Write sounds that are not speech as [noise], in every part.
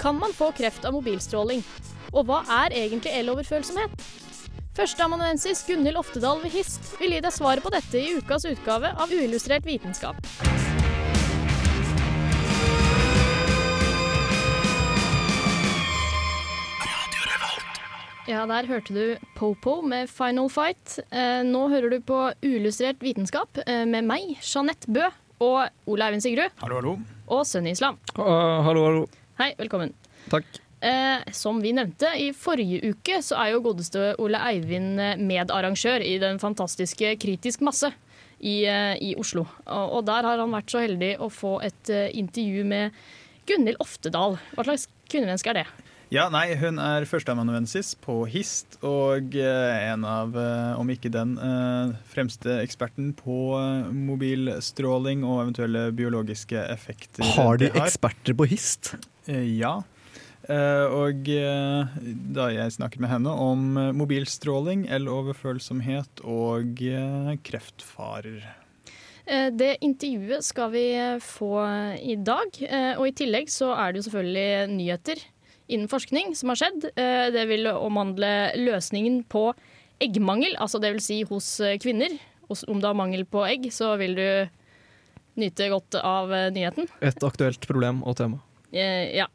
Kan man få kreft av mobilstråling? Og hva er egentlig eloverfølsomhet? Førsteamanuensis Gunhild Oftedal ved HIST vil gi deg svaret på dette i ukas utgave av Uillustrert vitenskap. Ja, der hørte du Popo med Final Fight. Eh, nå hører du på Uillustrert vitenskap eh, med meg, Jeanette Bø, og Ole Eivind Sigrud, Hallo, hallo. Og Sunny Islam. hallo, hallo. Hei, velkommen. Takk. Eh, som vi nevnte, i forrige uke så er jo godeste Ole Eivind eh, medarrangør i den fantastiske Kritisk masse i, eh, i Oslo. Og, og der har han vært så heldig å få et eh, intervju med Gunhild Oftedal. Hva slags kvinnemenneske er det? Ja, nei, hun er førsteamanuensis på HIST, og eh, en av, eh, om ikke den, eh, fremste eksperten på mobilstråling og eventuelle biologiske effekter. Har de det eksperter på HIST? Ja. Eh, Og da jeg snakket med henne om mobilstråling, el-overfølsomhet og kreftfarer. Eh, Det intervjuet skal vi få i dag. Og i tillegg så er det jo selvfølgelig nyheter innen forskning som har skjedd. Eh, Det vil omhandle løsningen på eggmangel, altså det vil si hos eh, kvinner. Om du har mangel på egg, så vil du nyte godt av eh, nyheten. Et aktuelt problem og tema. Ja.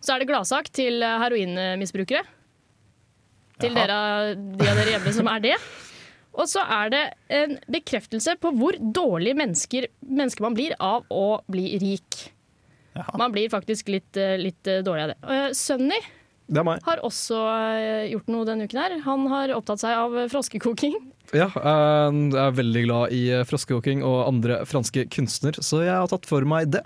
Så er det gladsak til heroinmisbrukere. Til Jaha. dere, de av dere hjemme som er det. Og så er det en bekreftelse på hvor dårlig mennesker, mennesker man blir av å bli rik. Jaha. Man blir faktisk litt, eh, litt eh, dårlig av det. Eh, Sunny har også gjort noe denne uken her. Han har opptatt seg av froskekoking. [laughs] Ja, jeg er veldig glad i froskekoking og andre franske kunstner, så jeg har tatt for meg det.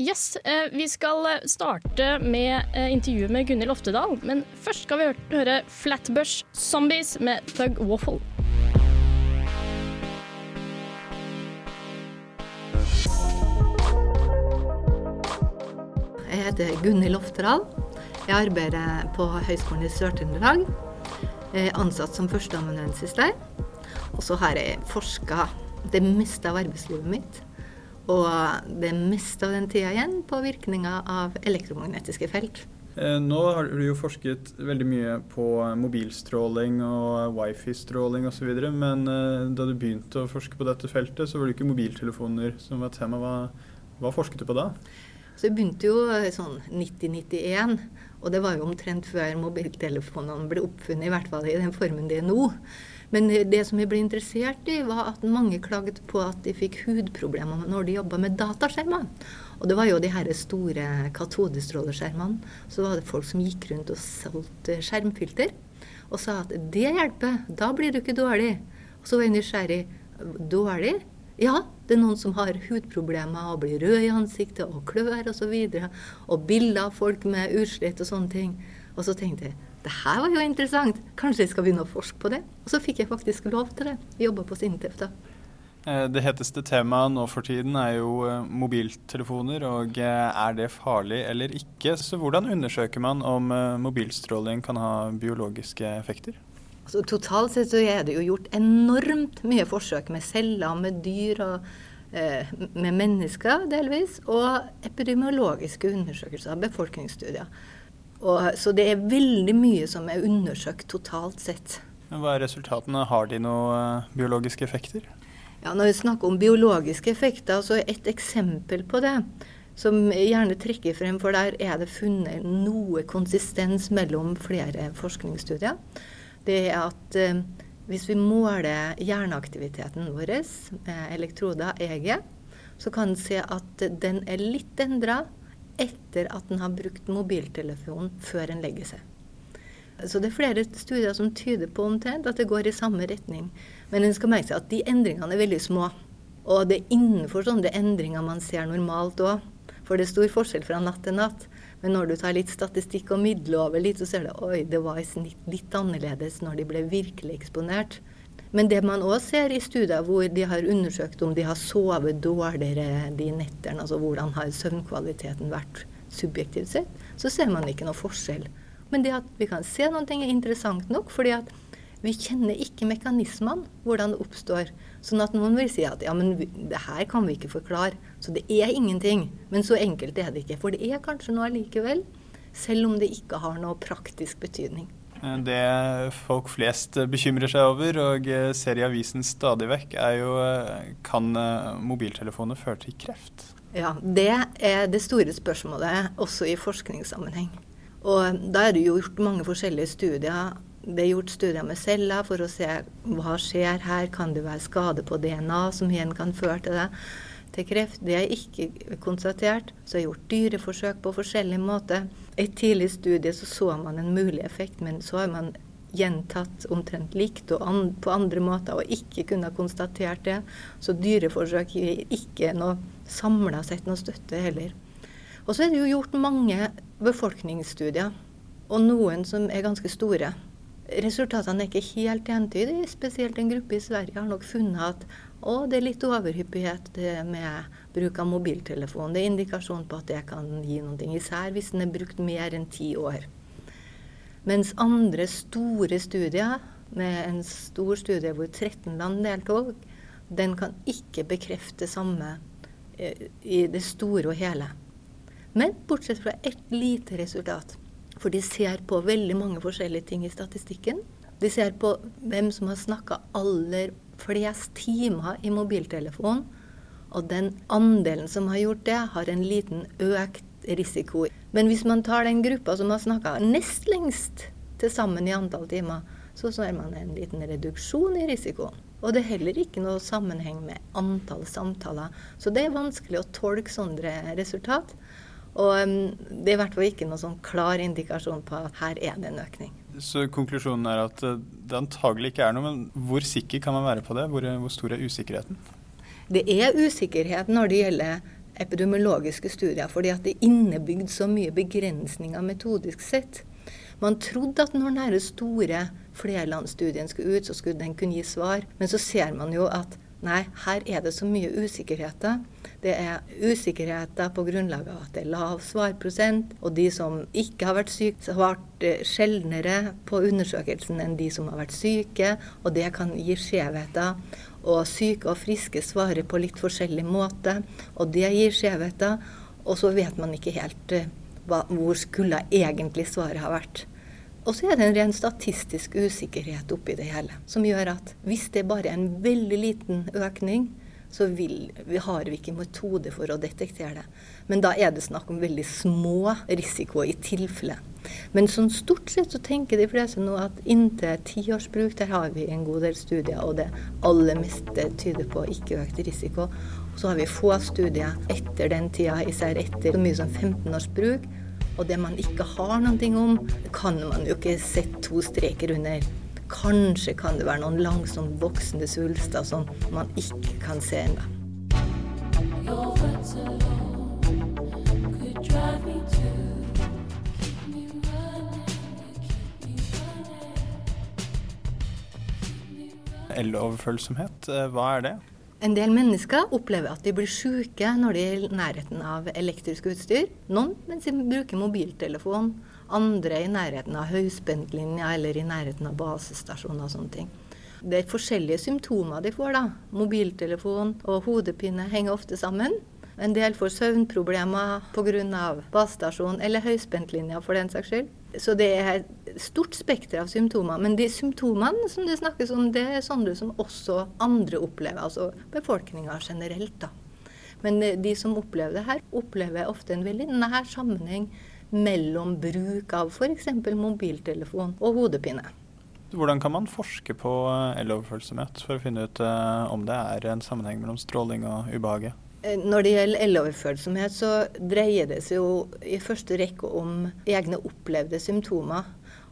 Yes, Vi skal starte med intervjuet med Gunhild Oftedal, men først skal vi høre Flatbush Zombies med Thug Waffle. Jeg heter Gunhild Oftedal. Jeg arbeider på Høgskolen i Sør-Trøndelag. Ansatt som førsteamanuensis der. Og så har jeg forska det meste av arbeidslivet mitt. Og det meste av den tida igjen på virkninga av elektromagnetiske felt. Eh, Nå har du jo forsket veldig mye på mobilstråling og wifi-stråling osv., men eh, da du begynte å forske på dette feltet, så var det ikke mobiltelefoner som var tema. Hva, hva forsket du på da? Så jeg begynte jo eh, sånn 90-91, og det var jo omtrent før mobiltelefonene ble oppfunnet, i hvert fall i den formen de er nå. Men eh, det som jeg ble interessert i, var at mange klaget på at de fikk hudproblemer når de jobba med dataskjermer. Og det var jo de her store katodestråleskjermene. Så var det folk som gikk rundt og solgte skjermfilter og sa at det hjelper, da blir du ikke dårlig. Og så var jeg nysgjerrig. Dårlig? Ja, det er noen som har hudproblemer og blir rød i ansiktet og klør osv. Og, så og bilder av folk med utslett og sånne ting. Og så tenkte jeg det her var jo interessant, kanskje jeg skal begynne å forske på det. Og så fikk jeg faktisk lov til det. Jobba på Sintef da. Eh, Det heteste temaet nå for tiden er jo eh, mobiltelefoner, og eh, er det farlig eller ikke? Så hvordan undersøker man om mobilstråling kan ha biologiske effekter? Altså, totalt sett så er det jo gjort enormt mye forsøk med celler, med dyr og eh, med mennesker delvis, og epidemiologiske undersøkelser, befolkningsstudier. Og, så det er veldig mye som er undersøkt totalt sett. Men Hva er resultatene? Har de noen eh, biologiske effekter? Ja, når vi snakker om biologiske effekter, så er et eksempel på det som jeg gjerne trekker frem, for der er det funnet noe konsistens mellom flere forskningsstudier. Det er at eh, hvis vi måler hjerneaktiviteten vår, eh, elektroder EG, så kan en se at den er litt endra etter at en har brukt mobiltelefonen før en legger seg. Så det er flere studier som tyder på omtrent at det går i samme retning. Men en skal merke seg at de endringene er veldig små. Og det er innenfor sånne endringer man ser normalt òg. For det er stor forskjell fra natt til natt. Men når du tar litt statistikk og midler over litt, så ser du oi, det var i snitt litt annerledes når de ble virkelig eksponert. Men det man òg ser i studier hvor de har undersøkt om de har sovet dårligere de nettene, altså hvordan har søvnkvaliteten vært subjektivt sett, så ser man ikke noe forskjell. Men det at vi kan se noe er interessant nok, fordi at vi kjenner ikke mekanismene, hvordan det oppstår. Sånn at noen vil si at ja, men det her kan vi ikke forklare. Så det er ingenting. Men så enkelt er det ikke. For det er kanskje noe allikevel, selv om det ikke har noe praktisk betydning. Det folk flest bekymrer seg over og ser i avisen stadig vekk, er jo kan mobiltelefoner føre til kreft? Ja, det er det store spørsmålet også i forskningssammenheng. Og da er det gjort mange forskjellige studier. Det er gjort studier med celler for å se hva skjer her. Kan det være skade på DNA som igjen kan føre til det? Til kreft. Det er ikke konstatert. Så er gjort dyreforsøk på forskjellig måte. I et tidlig studie så, så man en mulig effekt, men så har man gjentatt omtrent likt og an på andre måter og ikke kunne konstatert det. Så dyreforsøk gir ikke noe samla sett noe støtte heller. Og så er det jo gjort mange befolkningsstudier, og noen som er ganske store. Resultatene er ikke helt entydige. Spesielt en gruppe i Sverige har nok funnet at å, det er litt overhyppighet med bruk av mobiltelefon. Det er indikasjon på at det kan gi noe, især hvis den er brukt mer enn ti år. Mens andre store studier, med en stor studie hvor 13 land deltok, den kan ikke bekrefte samme i det store og hele. Men bortsett fra ett lite resultat. For de ser på veldig mange forskjellige ting i statistikken. De ser på hvem som har snakka aller flest timer i mobiltelefon. Og den andelen som har gjort det, har en liten økt risiko. Men hvis man tar den gruppa som har snakka nest lengst til sammen i antall timer, så ser man en liten reduksjon i risikoen. Og det er heller ikke noe sammenheng med antall samtaler. Så det er vanskelig å tolke sånne resultat. Og det er i hvert fall ikke noen sånn klar indikasjon på at her er det en økning. Så konklusjonen er at uh, det antagelig ikke er noe, men hvor sikker kan man være på det? Hvor, uh, hvor stor er usikkerheten? Det er usikkerhet når det gjelder epidemiologiske studier, fordi at det er innebygd så mye begrensninger metodisk sett. Man trodde at når denne store flerlandsstudien skulle ut, så skulle den kunne gi svar. Men så ser man jo at nei, her er det så mye usikkerheter. Det er usikkerheter på grunnlag av at det er lav svarprosent, og de som ikke har vært syke, har vært sjeldnere på undersøkelsen enn de som har vært syke, og det kan gi skjevheter. Og syke og friske svarer på litt forskjellig måte, og det gir skjevheter. Og så vet man ikke helt eh, hva, hvor skulle egentlig svaret ha vært. Og så er det en ren statistisk usikkerhet oppi det hele, som gjør at hvis det bare er en veldig liten økning, så vil, vi har vi ikke metode for å detektere det. Men da er det snakk om veldig små risikoer i tilfelle. Men sånn stort sett så tenker de fleste nå at inntil tiårsbruk, der har vi en god del studier, og det aller meste tyder på ikke økt risiko. Og så har vi få studier etter den tida, især etter så mye som 15 års bruk, og det man ikke har noe om, kan man jo ikke sette to streker under. Kanskje kan det være noen langsomt voksende svulster som man ikke kan se ennå. Eloverfølsomhet, eh, hva er det? En del mennesker opplever at de blir syke når de er i nærheten av elektrisk utstyr. Noen mens de bruker mobiltelefon, andre i nærheten av høyspentlinja eller i nærheten av basestasjoner og sånne ting. Det er forskjellige symptomer de får. da. Mobiltelefon og hodepine henger ofte sammen. En del får søvnproblemer pga. basestasjon eller høyspentlinja for den saks skyld. Så det er stort spekter av symptomer. Men de symptomene som det snakkes om, det er sånne som også andre opplever. Altså befolkninga generelt, da. Men de som opplever det her, opplever ofte en veldig nær sammenheng mellom bruk av f.eks. mobiltelefon og hodepine. Hvordan kan man forske på eloverfølsomhet for å finne ut uh, om det er en sammenheng mellom stråling og ubehaget? Eh, når det gjelder eloverfølsomhet, så dreier det seg jo i første rekke om egne opplevde symptomer.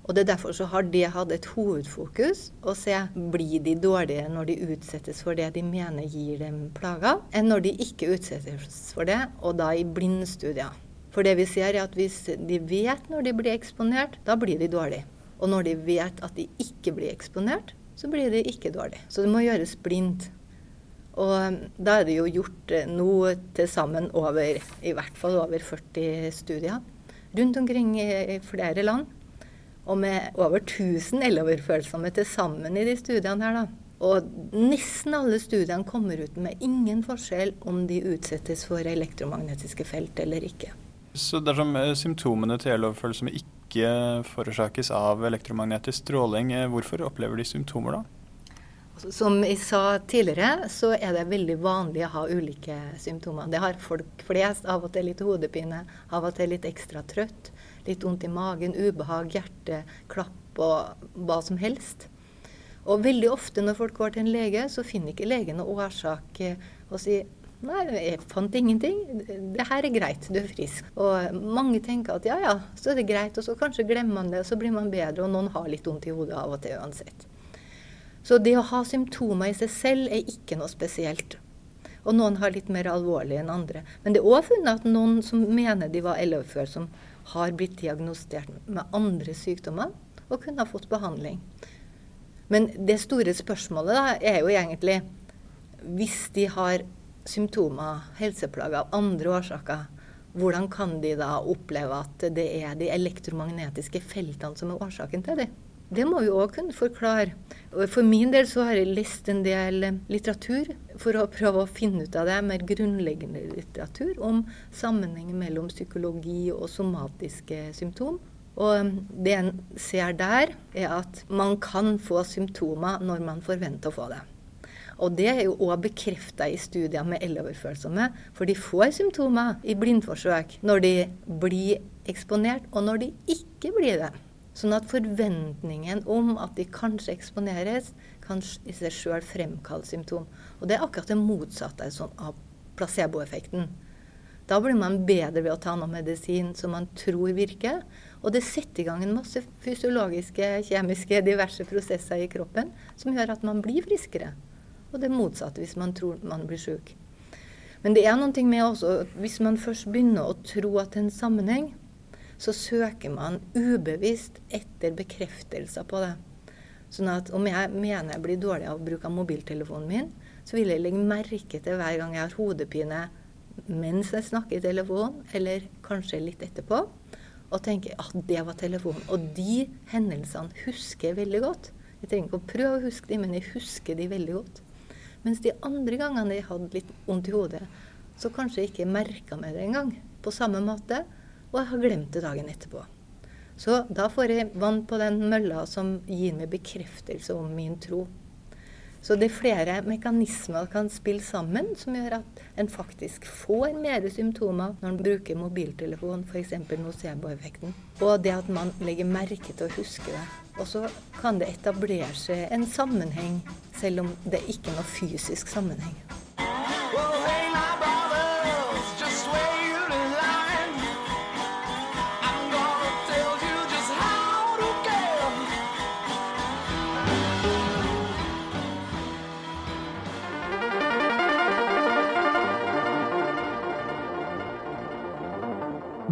Og det er derfor så har det hatt et hovedfokus å se blir de dårligere når de utsettes for det de mener gir dem plager, enn når de ikke utsettes for det, og da i blindstudier. For det vi ser er at hvis de vet når de blir eksponert, da blir de dårlige. Og når de vet at de ikke blir eksponert, så blir de ikke dårlige. Så det må gjøres blindt. Og da er det jo gjort eh, noe til sammen over i hvert fall over 40 studier rundt omkring i flere land. Og med over 1000 eleverfølsomme til sammen i de studiene her, da. Og nesten alle studiene kommer ut med ingen forskjell om de utsettes for elektromagnetiske felt eller ikke. Så dersom eh, symptomene til eloverfølsomme ikke forårsakes av elektromagnetisk stråling, eh, hvorfor opplever de symptomer da? Som jeg sa tidligere, så er det veldig vanlig å ha ulike symptomer. Det har folk flest. Av og til litt hodepine, av og til litt ekstra trøtt, litt vondt i magen, ubehag, hjerteklapp og hva som helst. Og veldig ofte når folk går til en lege, så finner ikke legen noen årsak og sier Nei, jeg fant ingenting. Det her er greit, du er frisk. Og mange tenker at ja ja, så er det greit. Og så kanskje glemmer man det, og så blir man bedre. Og noen har litt vondt i hodet av og til uansett. Så det å ha symptomer i seg selv er ikke noe spesielt. Og noen har litt mer alvorlig enn andre. Men det er òg funnet at noen som mener de var 11 før, som har blitt diagnostisert med andre sykdommer og kunne ha fått behandling. Men det store spørsmålet da, er jo egentlig hvis de har symptomer, helseplager av andre årsaker, hvordan kan de da oppleve at det er de elektromagnetiske feltene som er årsaken til det? Det må vi òg kunne forklare. For min del så har jeg lest en del litteratur for å prøve å finne ut av det, mer grunnleggende litteratur om sammenhengen mellom psykologi og somatiske symptom. Og det en ser der, er at man kan få symptomer når man forventer å få det. Og det er jo òg bekrefta i studier med eloverfølsomme, for de får symptomer i blindforsøk når de blir eksponert, og når de ikke blir det. Sånn at forventningen om at de kanskje eksponeres, kan i seg sjøl fremkalle symptom. Og det er akkurat det motsatte av placeboeffekten. Da blir man bedre ved å ta noe medisin som man tror virker. Og det setter i gang en masse fysiologiske, kjemiske, diverse prosesser i kroppen som gjør at man blir friskere. Og det motsatte hvis man tror man blir syk. Men det er noe med også hvis man først begynner å tro at det er en sammenheng, så søker man ubevisst etter bekreftelser på det. Sånn at om jeg mener jeg blir dårlig av bruk av mobiltelefonen min, så vil jeg legge merke til hver gang jeg har hodepine mens jeg snakker i telefon, eller kanskje litt etterpå, og tenker at ah, det var telefonen. Og de hendelsene husker jeg veldig godt. Jeg trenger ikke å prøve å huske dem, men jeg husker de veldig godt. Mens de andre gangene jeg hadde litt vondt i hodet, så kanskje jeg ikke merka meg det engang. På samme måte. Og jeg har glemt det dagen etterpå. Så da får jeg vann på den mølla som gir meg bekreftelse om min tro. Så det er flere mekanismer kan spille sammen som gjør at en faktisk får mer symptomer når en bruker mobiltelefon, f.eks. nocebo-effekten. Og det at man legger merke til å huske det. Og så kan det etablere seg en sammenheng, selv om det ikke er noe fysisk sammenheng.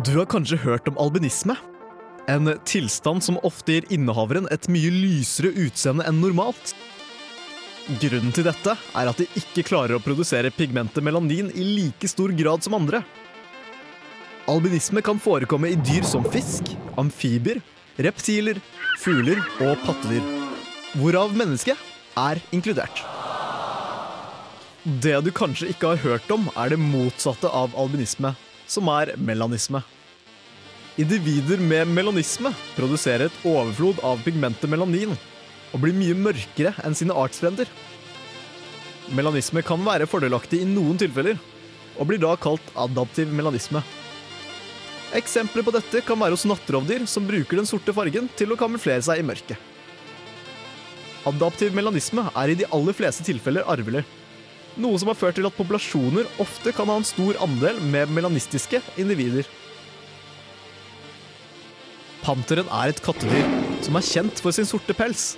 Du har kanskje hørt om albinisme? En tilstand som ofte gir innehaveren et mye lysere utseende enn normalt. Grunnen til dette er at de ikke klarer å produsere pigmentet melanin i like stor grad som andre. Albinisme kan forekomme i dyr som fisk, amfibier, reptiler, fugler og pattedyr. Hvorav mennesket er inkludert. Det du kanskje ikke har hørt om, er det motsatte av albinisme, som er melanisme. Individer med melanisme produserer et overflod av pigmentet melanin og blir mye mørkere enn sine artsfrender. Melanisme kan være fordelaktig i noen tilfeller, og blir da kalt adaptiv melanisme. Eksempler på dette kan være hos nattrovdyr som bruker den sorte fargen til å kamuflere seg i mørket. Adaptiv melanisme er i de aller fleste tilfeller arvelig, noe som har ført til at populasjoner ofte kan ha en stor andel med melanistiske individer. Panteren er et kattedyr som er kjent for sin sorte pels.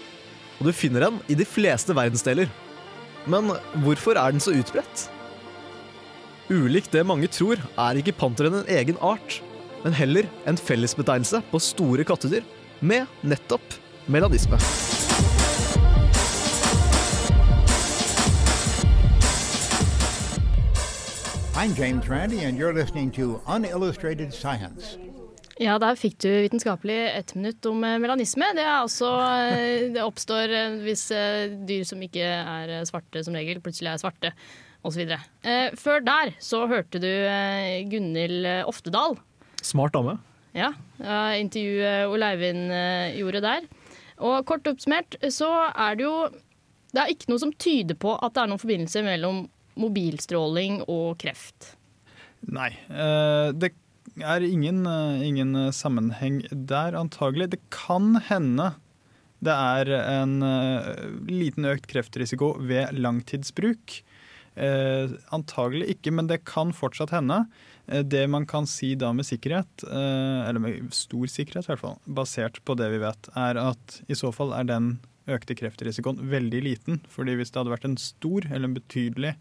Og du finner den i de fleste verdensdeler. Men hvorfor er den så utbredt? Ulikt det mange tror, er ikke panteren en egen art, men heller en fellesbetegnelse på store kattedyr med nettopp melanisme. I'm James Randi, and you're listening to Unillustrated Science. Ja, der fikk du vitenskapelig ett minutt om eh, melanisme. Det, er altså, eh, det oppstår eh, hvis dyr som ikke er svarte som regel, plutselig er svarte, osv. Eh, før der så hørte du Gunhild Oftedal. Smart dame. Ja, intervjuet Oleivind gjorde der. Og kort oppsummert så er det jo Det er ikke noe som tyder på at det er noen forbindelse mellom mobilstråling og kreft. Nei. eh, det er ingen, eh, ingen eh, sammenheng der, antagelig. Det kan hende det er en liten økt kreftrisiko ved langtidsbruk. Antagelig ikke, men det kan fortsatt hende. Det man kan si da med sikkerhet, eller med stor sikkerhet i hvert fall, basert på det vi vet, er at i så fall er den økte kreftrisikoen veldig liten. fordi hvis det hadde vært en stor eller en betydelig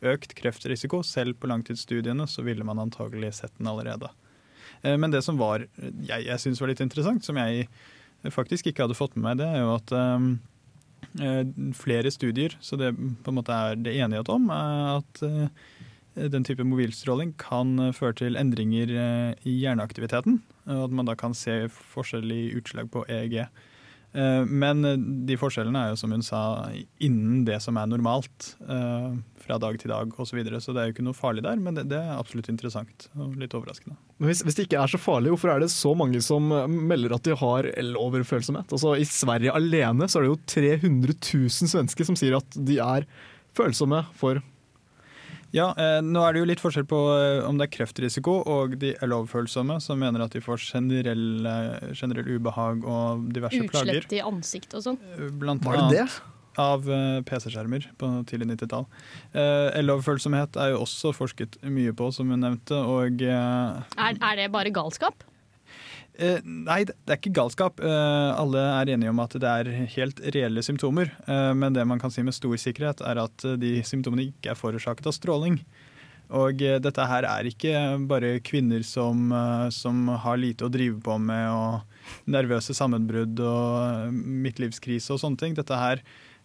økt kreftrisiko, selv på langtidsstudiene, så ville man antagelig sett den allerede. Eh, Men det som var, jeg, jeg syns var litt interessant, som jeg faktisk ikke hadde fått med meg, det er jo at eh, flere studier, så det på en måte er det enighet om, at uh, den type mobilstråling kan føre til endringer i hjerneaktiviteten, og at man da kan se forskjellig utslag på EEG. Eh, Men eh, de forskjellene er jo, som hun sa, innen det som er normalt. eh, Fra dag til dag osv. Så, videre. så det er jo ikke noe farlig der, men det, det er absolutt interessant og litt overraskende. Men hvis, hvis det ikke er så farlig, hvorfor er det så mange som melder at de har el-overfølsomhet? Altså, I Sverige alene så er det jo 300 000 svensker som sier at de er følsomme for Ja, eh, nå er det jo litt forskjell på eh, om det er kreftrisiko og de er lovfølsomme som mener at de får generell, eh, generell ubehag og diverse plager. Utslett i ansiktet og sånn. Blant Var det det? av eh, PC-skjermer på tidlig 90-tall. Eh, El-overfølsomhet er jo også forsket mye på, som hun nevnte. Og eh, Er, er det bare galskap? Eh, nei, det er ikke galskap. Eh, alle er enige om at det er helt reelle symptomer. Eh, men det man kan si med stor sikkerhet, er at de symptomene ikke er forårsaket av stråling. Og dette her er ikke bare kvinner som, som har lite å drive på med, og nervøse sammenbrudd og midtlivskrise og sånne ting. Dette her,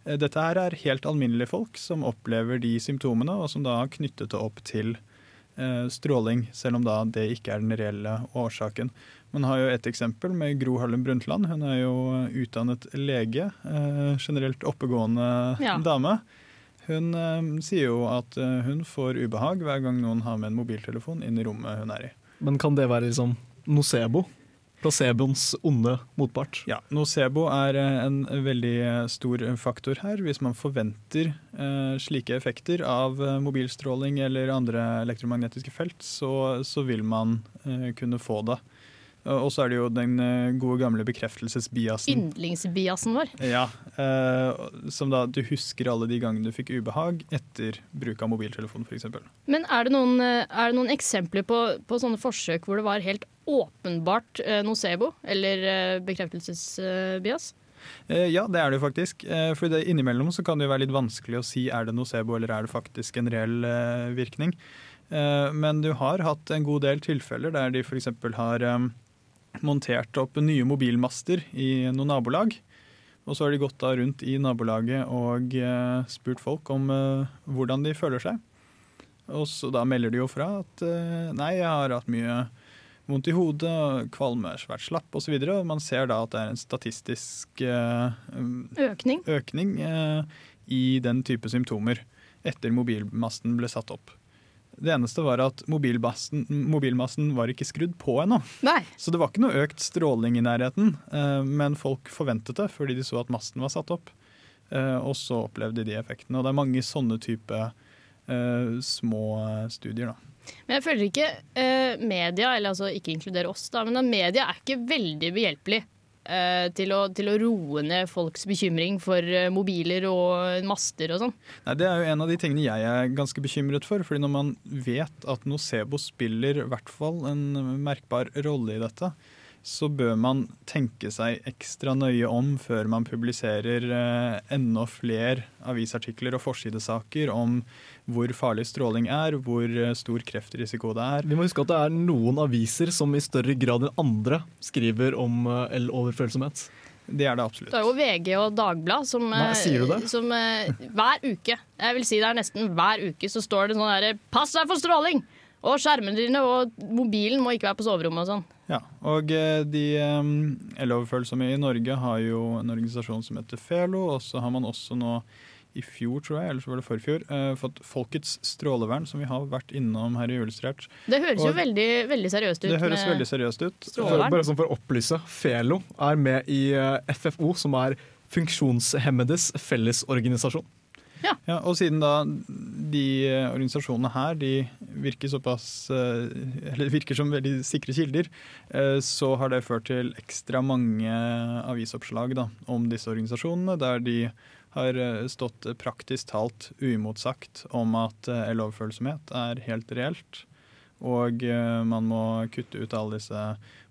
dette her er helt alminnelige folk som opplever de symptomene, og som da har knyttet det opp til stråling, selv om da det ikke er den reelle årsaken. Man har jo et eksempel med Gro Harlem Brundtland. Hun er jo utdannet lege, eh, generelt oppegående Ja. dame. Hun eh, sier jo at eh, hun får ubehag hver gang noen har med en mobiltelefon inn i rommet hun er i. Men kan det være liksom nocebo? Placeboens onde motpart? Ja, Nocebo er en veldig stor faktor her. Hvis man forventer eh, slike effekter av mobilstråling eller andre elektromagnetiske felt, så, så vil man eh, kunne få det. Og så er det jo den eh, gode gamle bekreftelsesbiasen. Yndlingsbiasen vår. Ja, eh, Som da du husker alle de gangene du fikk ubehag etter bruk av mobiltelefon f.eks. Men er det noen, eh, er det noen eksempler på, på sånne forsøk hvor det var helt åpenbart eh, nocebo, eller eh, bekreftelsesbias? Eh, ja, det er det jo faktisk. Eh, for det innimellom så kan det jo være litt vanskelig å si er det nocebo eller er det faktisk en reell eh, virkning. Eh, men du har hatt en god del tilfeller der de f.eks. har eh, montert opp nye mobilmaster i noen nabolag. Og så har de gått da rundt i nabolaget og eh, spurt folk om eh, hvordan de føler seg. Og så da melder de jo fra at eh, nei, jeg har hatt mye vondt i hodet, kvalme, svært slapp osv. Man ser da at det er en statistisk eh, Økning? økning eh, i den type symptomer etter mobilmasten ble satt opp. Det eneste var at mobilmasten, mobilmasten var ikke skrudd på ennå. Så det var ikke noe økt stråling i nærheten, eh, men folk forventet det fordi de så at masten var satt opp. Eh, og så opplevde de effektene. Og det er mange sånne type eh, små studier, da. Men jeg føler ikke media, eller altså ikke inkludere oss, da, men media er ikke veldig behjelpelig eh, til, å, til å roe ned folks bekymring for eh, mobiler og master og sånn. Nei, Det er jo en av de tingene jeg er ganske bekymret for. fordi når man vet at nocebo spiller i hvert fall en merkbar rolle i dette, så bør man tenke seg ekstra nøye om før man publiserer eh, enda flere avisartikler og forsidesaker om hvor farlig stråling er, hvor eh, stor kreftrisiko det er. Vi må huske at det er noen aviser som i større grad enn andre skriver om eh, el-overfølsomhet. Det er det absolutt. Det er jo VG og Dagblad som, Nei, som hver uke, jeg vil si det er nesten hver uke, så står det sånn herre Pass deg for stråling! Og skjermene dine og mobilen må ikke være på soverommet og sånn. Ja, og eh, de eloverfølsomme i Norge har jo en organisasjon som heter Felo, og så har man også nå i fjor, tror jeg, eller så var det forfjor, eh, fått Folkets strålevern, som vi har vært innom her i Julestrert. Det høres jo veldig, veldig seriøst ut. Det høres med- veldig seriøst ut. Strålevern. Bare sånn for å opplyse, Felo er med i eh, FFO, som er Funksjonshemmedes fellesorganisasjon. Ja, og siden da de organisasjonene her de virker såpass eh, Eller virker som veldig sikre kilder, eh, så har det ført til ekstra mange avisoppslag da, om disse organisasjonene, der de har eh, stått praktisk talt uimotsagt om at el-overfølsomhet er helt reelt. Og man må kutte ut alle disse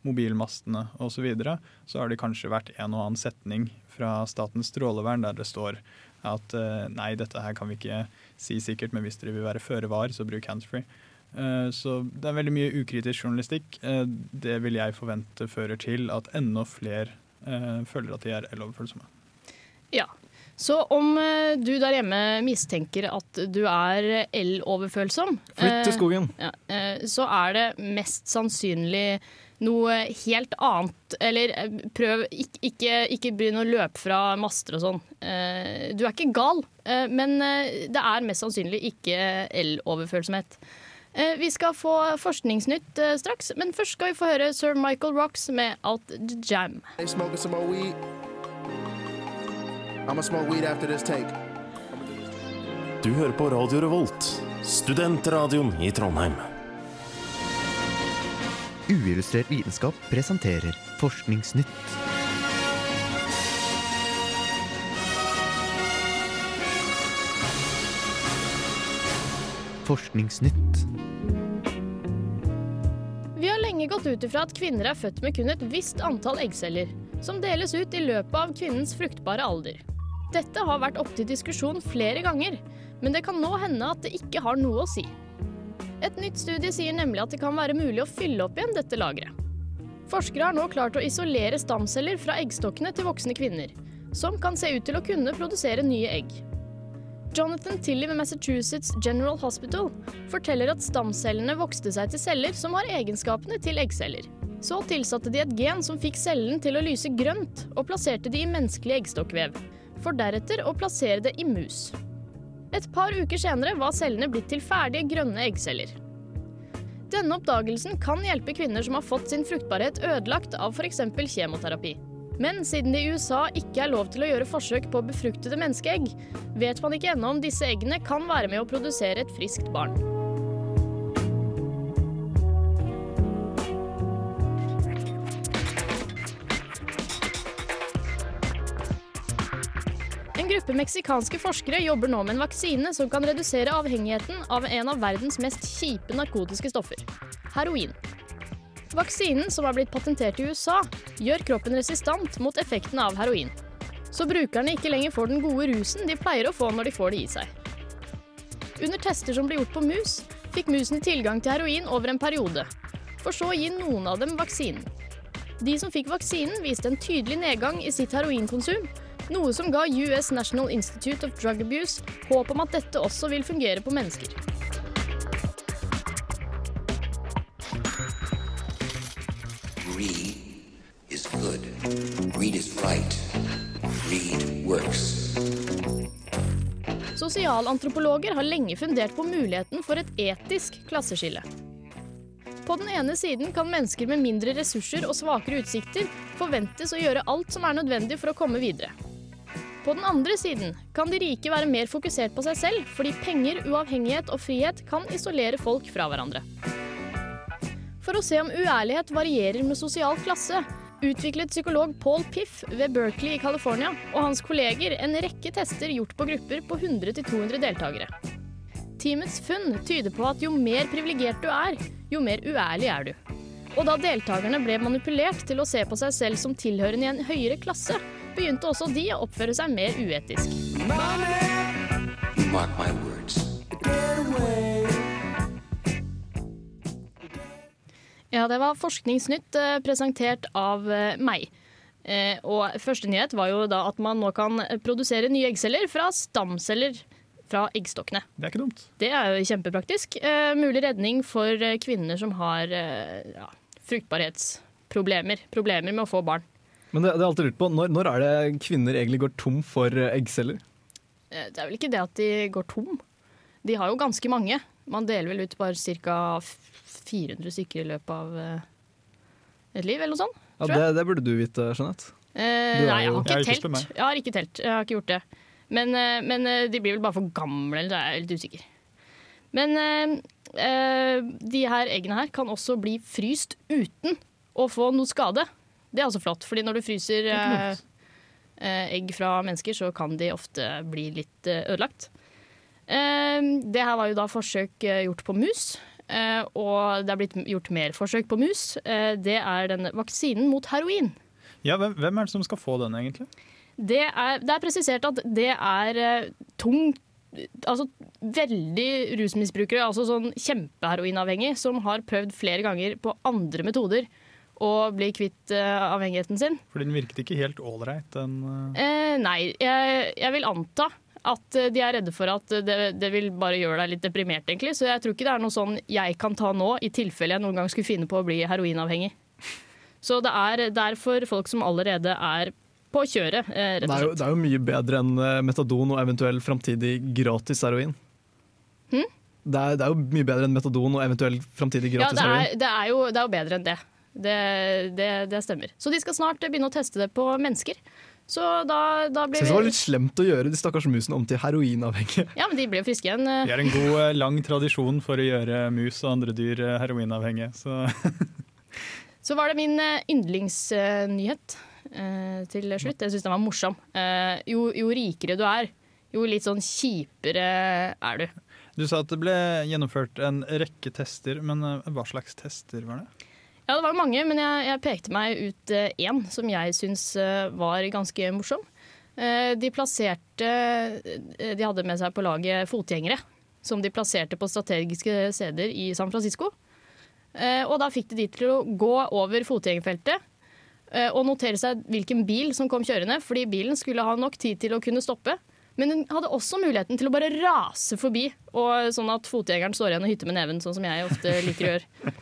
mobilmastene osv. Så, videre. så har det kanskje vært en og annen setning fra Statens strålevern der det står at eh, nei, dette her kan vi ikke si sikkert, men hvis dere vil være føre var, så bruk handsfree. Eh, så det er veldig mye ukritisk journalistikk. Eh, det vil jeg forvente fører til at enda flere eh, føler at de er el-overfølsomme. Ja. Så om du der hjemme mistenker at du er el-overfølsom, Flytt til eh, skogen. ja, eh, så er det mest sannsynlig noe helt annet. Eller eh, prøv ikke, ikke, ikke begynn å løpe fra master og sånn. Eh, Du er ikke gal, eh, men det er mest sannsynlig ikke el-overfølsomhet. Eh, Vi skal få forskningsnytt straks, men først skal vi få høre Sir Michael Rocks med Out the Jam. They smoking some more weed. I'ma smoke weed after this take. Du hører på Radio Revolt, studentradioen i Trondheim. Uillustrert vitenskap presenterer Forskningsnytt. Forskningsnytt. Vi har lenge gått ut ifra at kvinner er født med kun et visst antall eggceller, som deles ut i løpet av kvinnens fruktbare alder. Dette har vært opp til diskusjon flere ganger, men det kan nå hende at det ikke har noe å si. Et nytt studie sier nemlig at det kan være mulig å fylle opp igjen dette lageret. Forskere har nå klart å isolere stamceller fra eggstokkene til voksne kvinner, som kan se ut til å kunne produsere nye egg. Jonathan Tilly ved Massachusetts General Hospital forteller at stamcellene vokste seg til celler som har egenskapene til eggceller. Så tilsatte de et gen som fikk cellen til å lyse grønt, og plasserte de i menneskelig eggstokkvev, for deretter å plassere det i mus. Et par uker senere var cellene blitt til ferdige grønne eggceller. Denne oppdagelsen kan hjelpe kvinner som har fått sin fruktbarhet ødelagt av f.eks. kjemoterapi. Men siden det i USA ikke er lov til å gjøre forsøk på befruktede menneskeegg, vet man ikke ennå om disse eggene kan være med å produsere et friskt barn. Gruppe meksikanske forskere jobber nå med en vaksine som kan redusere avhengigheten av en av verdens mest kjipe narkotiske stoffer heroin. Vaksinen, som har blitt patentert i USA, gjør kroppen resistant mot effekten av heroin. Så brukerne ikke lenger får den gode rusen de pleier å få når de får det i seg. Under tester som ble gjort på mus, fikk musene tilgang til heroin over en periode, for så å gi noen av dem vaksinen. De som fikk vaksinen, viste en tydelig nedgang i sitt heroinkonsum, noe som ga US National Institute of Drug Abuse håp om at dette også vil fungere på mennesker. Greed is good. Greed is right. Greed works. Sosialantropologer har lenge fundert på muligheten for et etisk klasseskille. På den ene siden kan mennesker med mindre ressurser og svakere utsikter forventes å gjøre alt som er nødvendig for å komme videre. På den andre siden kan de rike være mer fokusert på seg selv, fordi penger, uavhengighet og frihet kan isolere folk fra hverandre. For å se om uærlighet varierer med sosial klasse, utviklet psykolog Paul Piff ved Berkeley i California og hans kolleger en rekke tester gjort på grupper på 100-200 deltakere. Teamets funn tyder på at jo mer privilegert du er, jo mer uærlig er du. Og da deltakerne ble manipulert til å se på seg selv som tilhørende i en høyere klasse, begynte også de å oppføre seg mer uetisk. Ja, det var Forskningsnytt eh, presentert av eh, meg. Eh, og første nyhet var jo da at man nå kan produsere nye eggceller fra stamceller fra eggstokkene. Det er ikke dumt. Det er jo kjempepraktisk. Eh, mulig redning for kvinner som har eh, ja, fruktbarhetsproblemer. Problemer med å få barn. Men det, det er alltid lurt på, når, når er det kvinner egentlig går tom for eh, eggceller? Eh, det er vel ikke det at de går tom. De har jo ganske mange. Man deler vel ut bare ca. 400 stykker i løpet av eh, et liv, eller noe sånt. Ja, det, det burde du vite, Jeanette. Eh, nei, jeg har ikke jeg telt. Jeg har ikke telt. Jeg har ikke gjort det. Men, men de blir vel bare for gamle, eller jeg er litt usikker. Men eh, eh, de her eggene her kan også bli fryst uten å få noe skade. Det er også flott, fordi når du fryser er eh, eh, egg fra mennesker, så kan de ofte bli litt eh, ødelagt. Eh, det her var jo da forsøk eh, gjort på mus. eh, og det er blitt gjort mer forsøk på mus. Eh, det er denne vaksinen mot heroin. Ja, hvem, hvem er det som skal få den, egentlig? Det er, det er presisert at det er eh, tung Altså veldig rusmisbrukere, altså sånn kjempeheroinavhengig, som har prøvd flere ganger på andre metoder å bli kvitt uh, avhengigheten sin. Fordi den virket ikke helt ålreit, den uh... Eh, nei, jeg, jeg vil anta at de er redde for at det, det vil bare gjøre deg litt deprimert, egentlig. Så jeg tror ikke det er noe sånn jeg kan ta nå, i tilfelle jeg noen gang skulle finne på å bli heroinavhengig. Så det er, det er for folk som allerede er på kjøret, eh, rett Det er, jo, det er jo mye bedre enn metadon og eventuell framtidig gratis heroin. Hmm? Det, er, det er jo mye bedre enn metadon og eventuell framtidig Ja, gratis det heroin. er, det, er jo, det er jo bedre enn det. Det, det. det stemmer. Så de skal snart begynne å teste det på mennesker. Så da, da blir Synes det var litt slemt å gjøre de stakkars musene om til heroinavhengige. [laughs] Ja, men de blir jo friske igjen. eh. Vi har en god, eh, lang tradisjon for å gjøre mus og andre dyr eh, heroinavhengige. Så [laughs] Så var det min eh, yndlingsnyhet eh, til slutt. Jeg syns den var morsom. Eh, jo, jo rikere du er, jo litt sånn kjipere er du. du sa at det ble gjennomført en rekke tester, men eh, hva slags tester var det? Ja, det var jo mange, men jeg, jeg pekte meg ut én som jeg syns uh, var ganske morsom. Uh, de plasserte eh, De hadde med seg på laget fotgjengere. Som de plasserte på strategiske steder i San Francisco. Eh, og da fikk de de til å gå over fotgjengerfeltet eh, og notere seg hvilken bil som kom kjørende, fordi bilen skulle ha nok tid til å kunne stoppe. Men den hadde også muligheten til å bare rase forbi, og sånn at fotgjengeren står igjen og hytter med neven, sånn som jeg ofte liker å gjøre.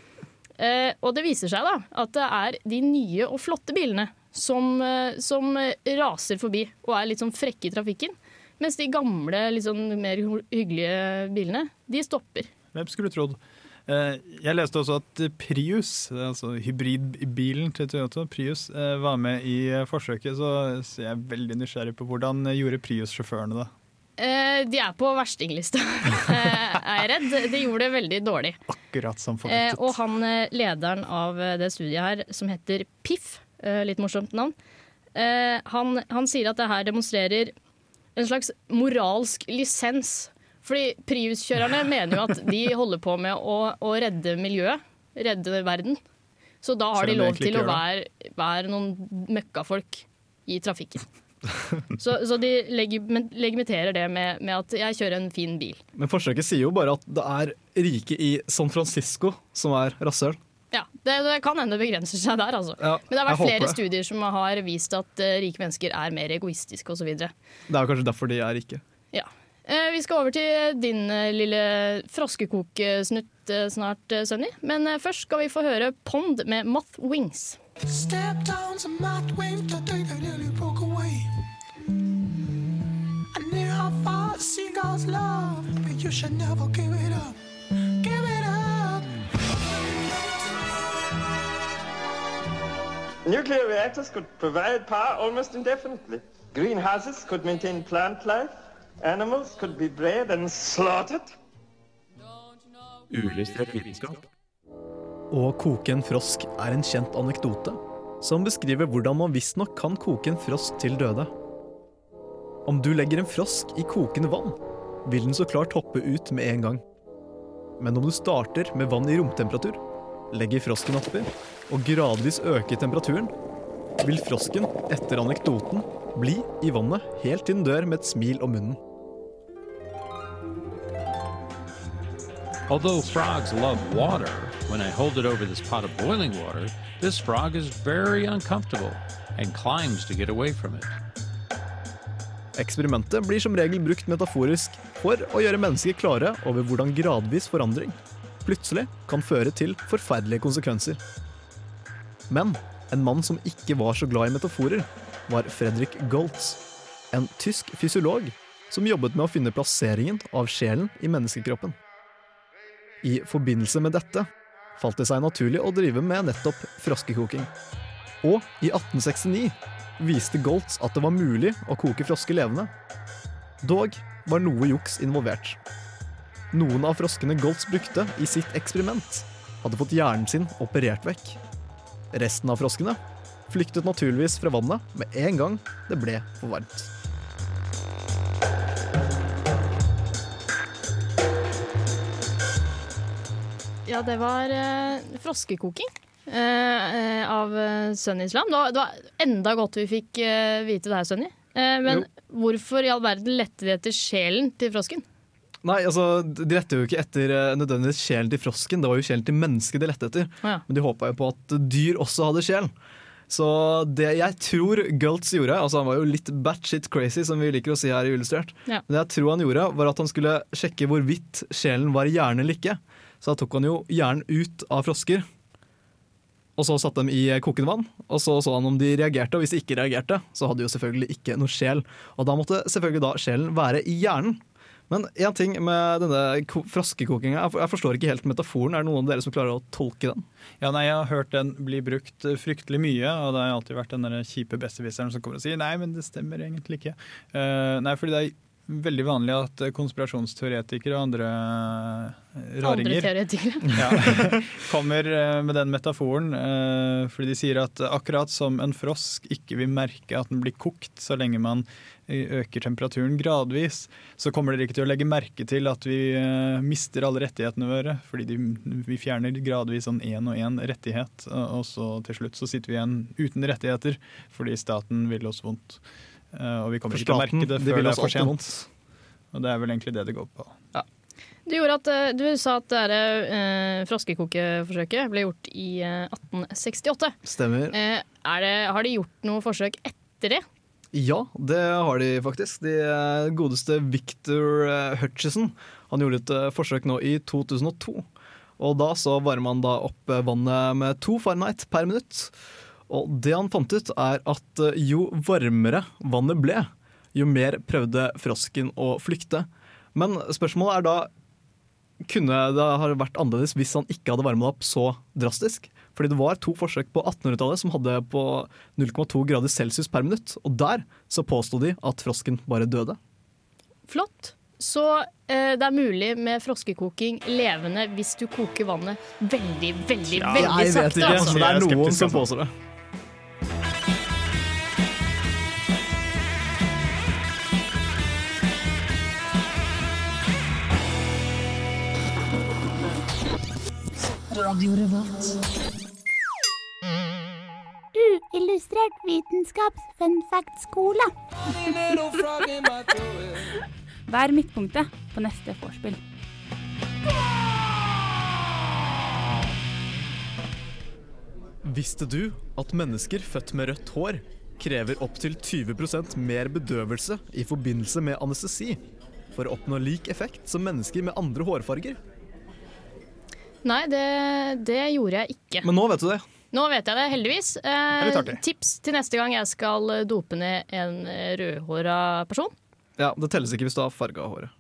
Eh, og det viser seg da at det er de nye og flotte bilene som, eh, som eh, raser forbi og er litt sånn frekke i trafikken. Mens de gamle, litt sånn mer hyggelige bilene, de stopper. Hvem skulle trodd? Jeg leste også at Prius, altså hybridbilen til Toyota, Prius, var med i forsøket. Så jeg er veldig nysgjerrig på hvordan gjorde Prius-sjåførene det. Eh, de er på verstinglista, [laughs] eh, er jeg redd. De gjorde det veldig dårlig. Akkurat som Eh, forventet. og han eh, lederen av eh, det studiet her, som heter Piff, eh, litt morsomt navn, eh, han, han sier at det her demonstrerer en slags moralsk lisens. Fordi Prius-kjørerne mener jo at de [laughs] holder på med å, å redde miljøet, redde verden. Så da har de lov til å være, være noen møkkafolk i trafikken. Så, så de legim- legitimerer det med, med at jeg kjører en fin bil. Men forsøket sier jo bare at det er rike i San Francisco som er rasshøl. Ja, det, det kan hende det begrenser seg der, altså. Ja, Men det har vært flere det. studier som har vist at uh, rike mennesker er mer egoistiske osv. Det er jo kanskje derfor de er rike. Ja. Uh, vi skal over til din uh, lille froskekokesnutt snart, Sunny. Men først skal vi få høre Pond med Moth Wings. Step down some hot wings I think I nearly broke away. The seagulls love, but you should never give it up. Give it up. Nuclear reactors could provide power almost indefinitely. Greenhouses could maintain plant life. Animals could be bred and slaughtered. Uillustrert vitenskap. Å koke en frosk er en kjent anekdote som beskriver hvordan man visstnok kan koke en frosk til døde. Om du legger en frosk i kokende vann, vil den så klart hoppe ut med en gang. Men om du starter med vann i romtemperatur, legger frosken oppi og gradvis øker temperaturen, vil frosken etter anekdoten bli i vannet helt til den dør med et smil om munnen. Although frogs love water, when I hold it over this pot of boiling water, this frog is very uncomfortable and climbs to get away from it. Eksperimentet blir som regel brukt metaforisk for å gjøre mennesker klare over hvordan gradvis forandring plutselig kan føre til forferdelige konsekvenser. Men en mann som ikke var så glad i metaforer, var Fredrik Goltz, en tysk fysiolog som jobbet med å finne plasseringen av sjelen i menneskekroppen. I forbindelse med dette falt det seg naturlig å drive med nettopp froskekoking. Og i 1869 viste Goltz at det var mulig å koke frosker levende. Dog var noe juks involvert. Noen av froskene Goltz brukte i sitt eksperiment, hadde fått hjernen sin operert vekk. Resten av froskene flyktet naturligvis fra vannet med en gang det ble for varmt. Ja, det var eh, froskekoking av eh, Sunny Islam. Det var, det var enda godt vi fikk eh, vite det her, Sunny. Eh, men hvorfor i all verden lette de etter sjelen til frosken? Nei, altså, De lette jo ikke etter eh, nødvendigvis sjelen til frosken, det var jo sjelen til mennesket de lette etter. Ja. Men de håpa jo på at dyr også hadde sjel. Så det jeg tror Gultz gjorde altså Han var jo litt batshit crazy, som vi liker å si her i Illustrert. Ja. Men det jeg tror han gjorde, var at han skulle sjekke hvorvidt sjelen var i hjernen eller ikke. Så da tok han jo hjernen ut av frosker. Og så satte dem i kokende vann, og så så han om de reagerte. Og hvis de ikke reagerte, så hadde de jo selvfølgelig ikke noe sjel. Og da måtte selvfølgelig da sjelen være i hjernen. Men én ting med denne ko- froskekokinga, jeg forstår ikke helt metaforen. Er det noen av dere som klarer å tolke den? Ja, nei, Jeg har hørt den bli brukt eh, fryktelig mye, og det har alltid vært den der kjipe besserwisseren som kommer og sier nei, men det stemmer egentlig ikke. Uh, nei, fordi det er veldig vanlig at eh, konspirasjonsteoretikere og andre eh, raringer Andre [laughs] ja, [laughs] kommer eh, med den metaforen. Fordi de sier at akkurat som en frosk ikke vil merke at den blir kokt så lenge man øker temperaturen gradvis, så kommer dere ikke til å legge merke til at vi mister alle rettighetene våre. Fordi de, vi fjerner gradvis sånn én og én rettighet, og så til slutt så sitter vi igjen uten rettigheter fordi staten vil oss vondt. Eh, Og vi kommer ikke til å merke det de før vil det er for sent. Og det er vel egentlig det det går på. Du, at, eh, du sa at det eh, froskekokeforsøket ble gjort i eh, 1868. Stemmer. Eh, er det, har de gjort noe forsøk etter det? Ja, det har de faktisk. De eh, godeste Victor Hutchison han gjorde et forsøk nå i 2002. Og da så varmer man da opp vannet med to Fahrenheit per minutt. Og det han fant ut, er at eh, jo varmere vannet ble, jo mer prøvde frosken å flykte. Men spørsmålet er da kunne det ha vært annerledes hvis han ikke hadde varmet opp så drastisk? Fordi det var to forsøk på 1800-tallet som hadde på 0,2 grader celsius per minutt. Og der så påsto de at frosken bare døde. Flott. Så eh, det er mulig med froskekoking levende hvis du koker vannet veldig, veldig, Ja, veldig jeg vet ikke, altså. men det er er noen som altså. påstår det. Uillustrert vitenskaps fun fact-skole. Hva er midtpunktet på neste vorspiel? Visste du at mennesker født med rødt hår krever opptil 20% mer bedøvelse i forbindelse med anestesi for å oppnå lik effekt som mennesker med andre hårfarger? Nei, det, det gjorde jeg ikke. Men nå vet du det. Nå vet jeg det, heldigvis. Eh, tips til neste gang jeg skal dope ned en rødhåra person. Ja, Det telles ikke hvis du har farga håret.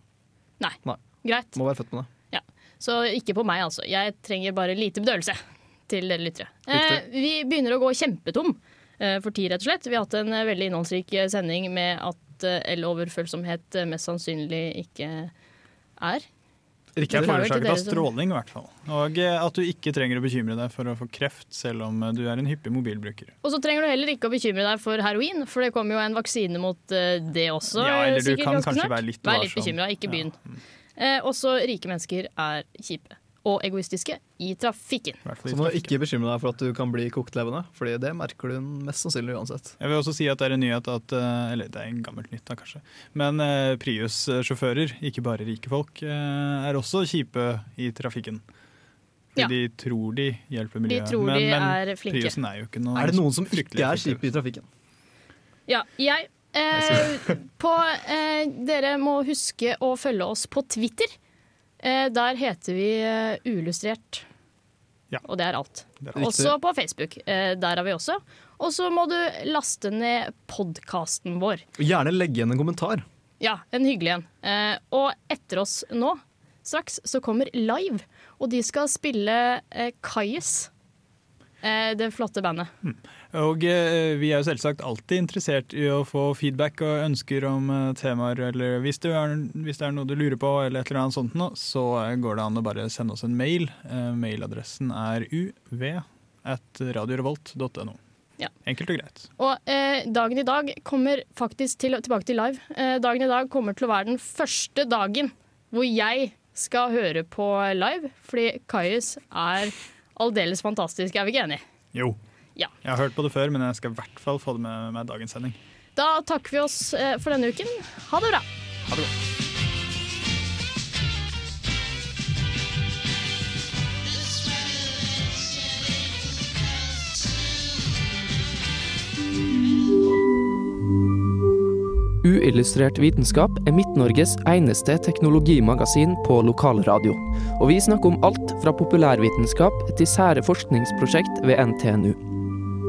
Nei. Nei. Greit. Må være født med det. Ja. Så ikke på meg, altså. Jeg trenger bare lite bedøvelse til dere lyttere. Eh, vi begynner å gå kjempetom eh, for tid, rett og slett. Vi har hatt en eh, veldig innholdsrik eh, sending med at el-overfølsomhet eh, mest sannsynlig ikke er. Ikke er forårsaket av stråling, i hvert fall. Og eh, at du ikke trenger å bekymre deg for å få kreft, selv om eh, du er en hyppig mobilbruker. Og så trenger du heller ikke å bekymre deg for heroin, for det kommer jo en vaksine mot eh, det også. Ja, eller du kan kanskje snart. være litt Vær litt bekymra, ikke begynn. Eh, også rike mennesker er kjipe. Og egoistiske i trafikken. Så må du ikke bekymre deg for at du kan bli kokt levende, Fordi det merker du mest sannsynlig uansett. Jeg vil også si at det er en nyhet at eh, Eller det er en gammelt nytt, da kanskje. Men eh, Prius-sjåfører, ikke bare rike folk, eh, er også kjipe i trafikken. Ja. de tror de hjelper De miljøet. tror men, de men er flinke. Priusen er jo ikke noe Er det noen som fryktelig ikke er kjipe i trafikken? Ja, jeg eh, på, eh, Dere må huske å følge oss på Twitter. Eh, der heter vi Uillustrert. Ja. Og det er alt. Det er også på Facebook. Eh, der er vi også. Og så må du laste ned podkasten vår. Og gjerne legge igjen en kommentar. Ja, en hyggelig en. Eh, og etter oss nå, straks, så kommer Live. Og de skal spille eh. Eh, det flotte bandet. Og eh, vi er jo selvsagt alltid interessert i å få feedback og ønsker om eh, temaer, eller hvis det, er, hvis det er noe du lurer på, eller et eller annet sånt noe, så eh, går det an å bare sende oss en mail. Mailadressen er uv at radiorevolt.no. Ja. Enkelt og greit. Og eh, dagen i dag kommer faktisk til, tilbake til live. Eh, dagen i dag kommer til å være den første dagen hvor jeg skal høre på live, fordi Kajus er aldeles fantastisk. Er vi ikke enige? Jo. Ja. Jeg har hørt på det før, men jeg skal i hvert fall få det med meg dagens sending. Da takker vi oss eh, for denne uken. Ha det bra. Ha det godt. Uillustrert vitenskap er Midt-Norges eneste teknologimagasin på lokalradio. Og vi snakker om alt fra populærvitenskap til sære forskningsprosjekt ved NTNU.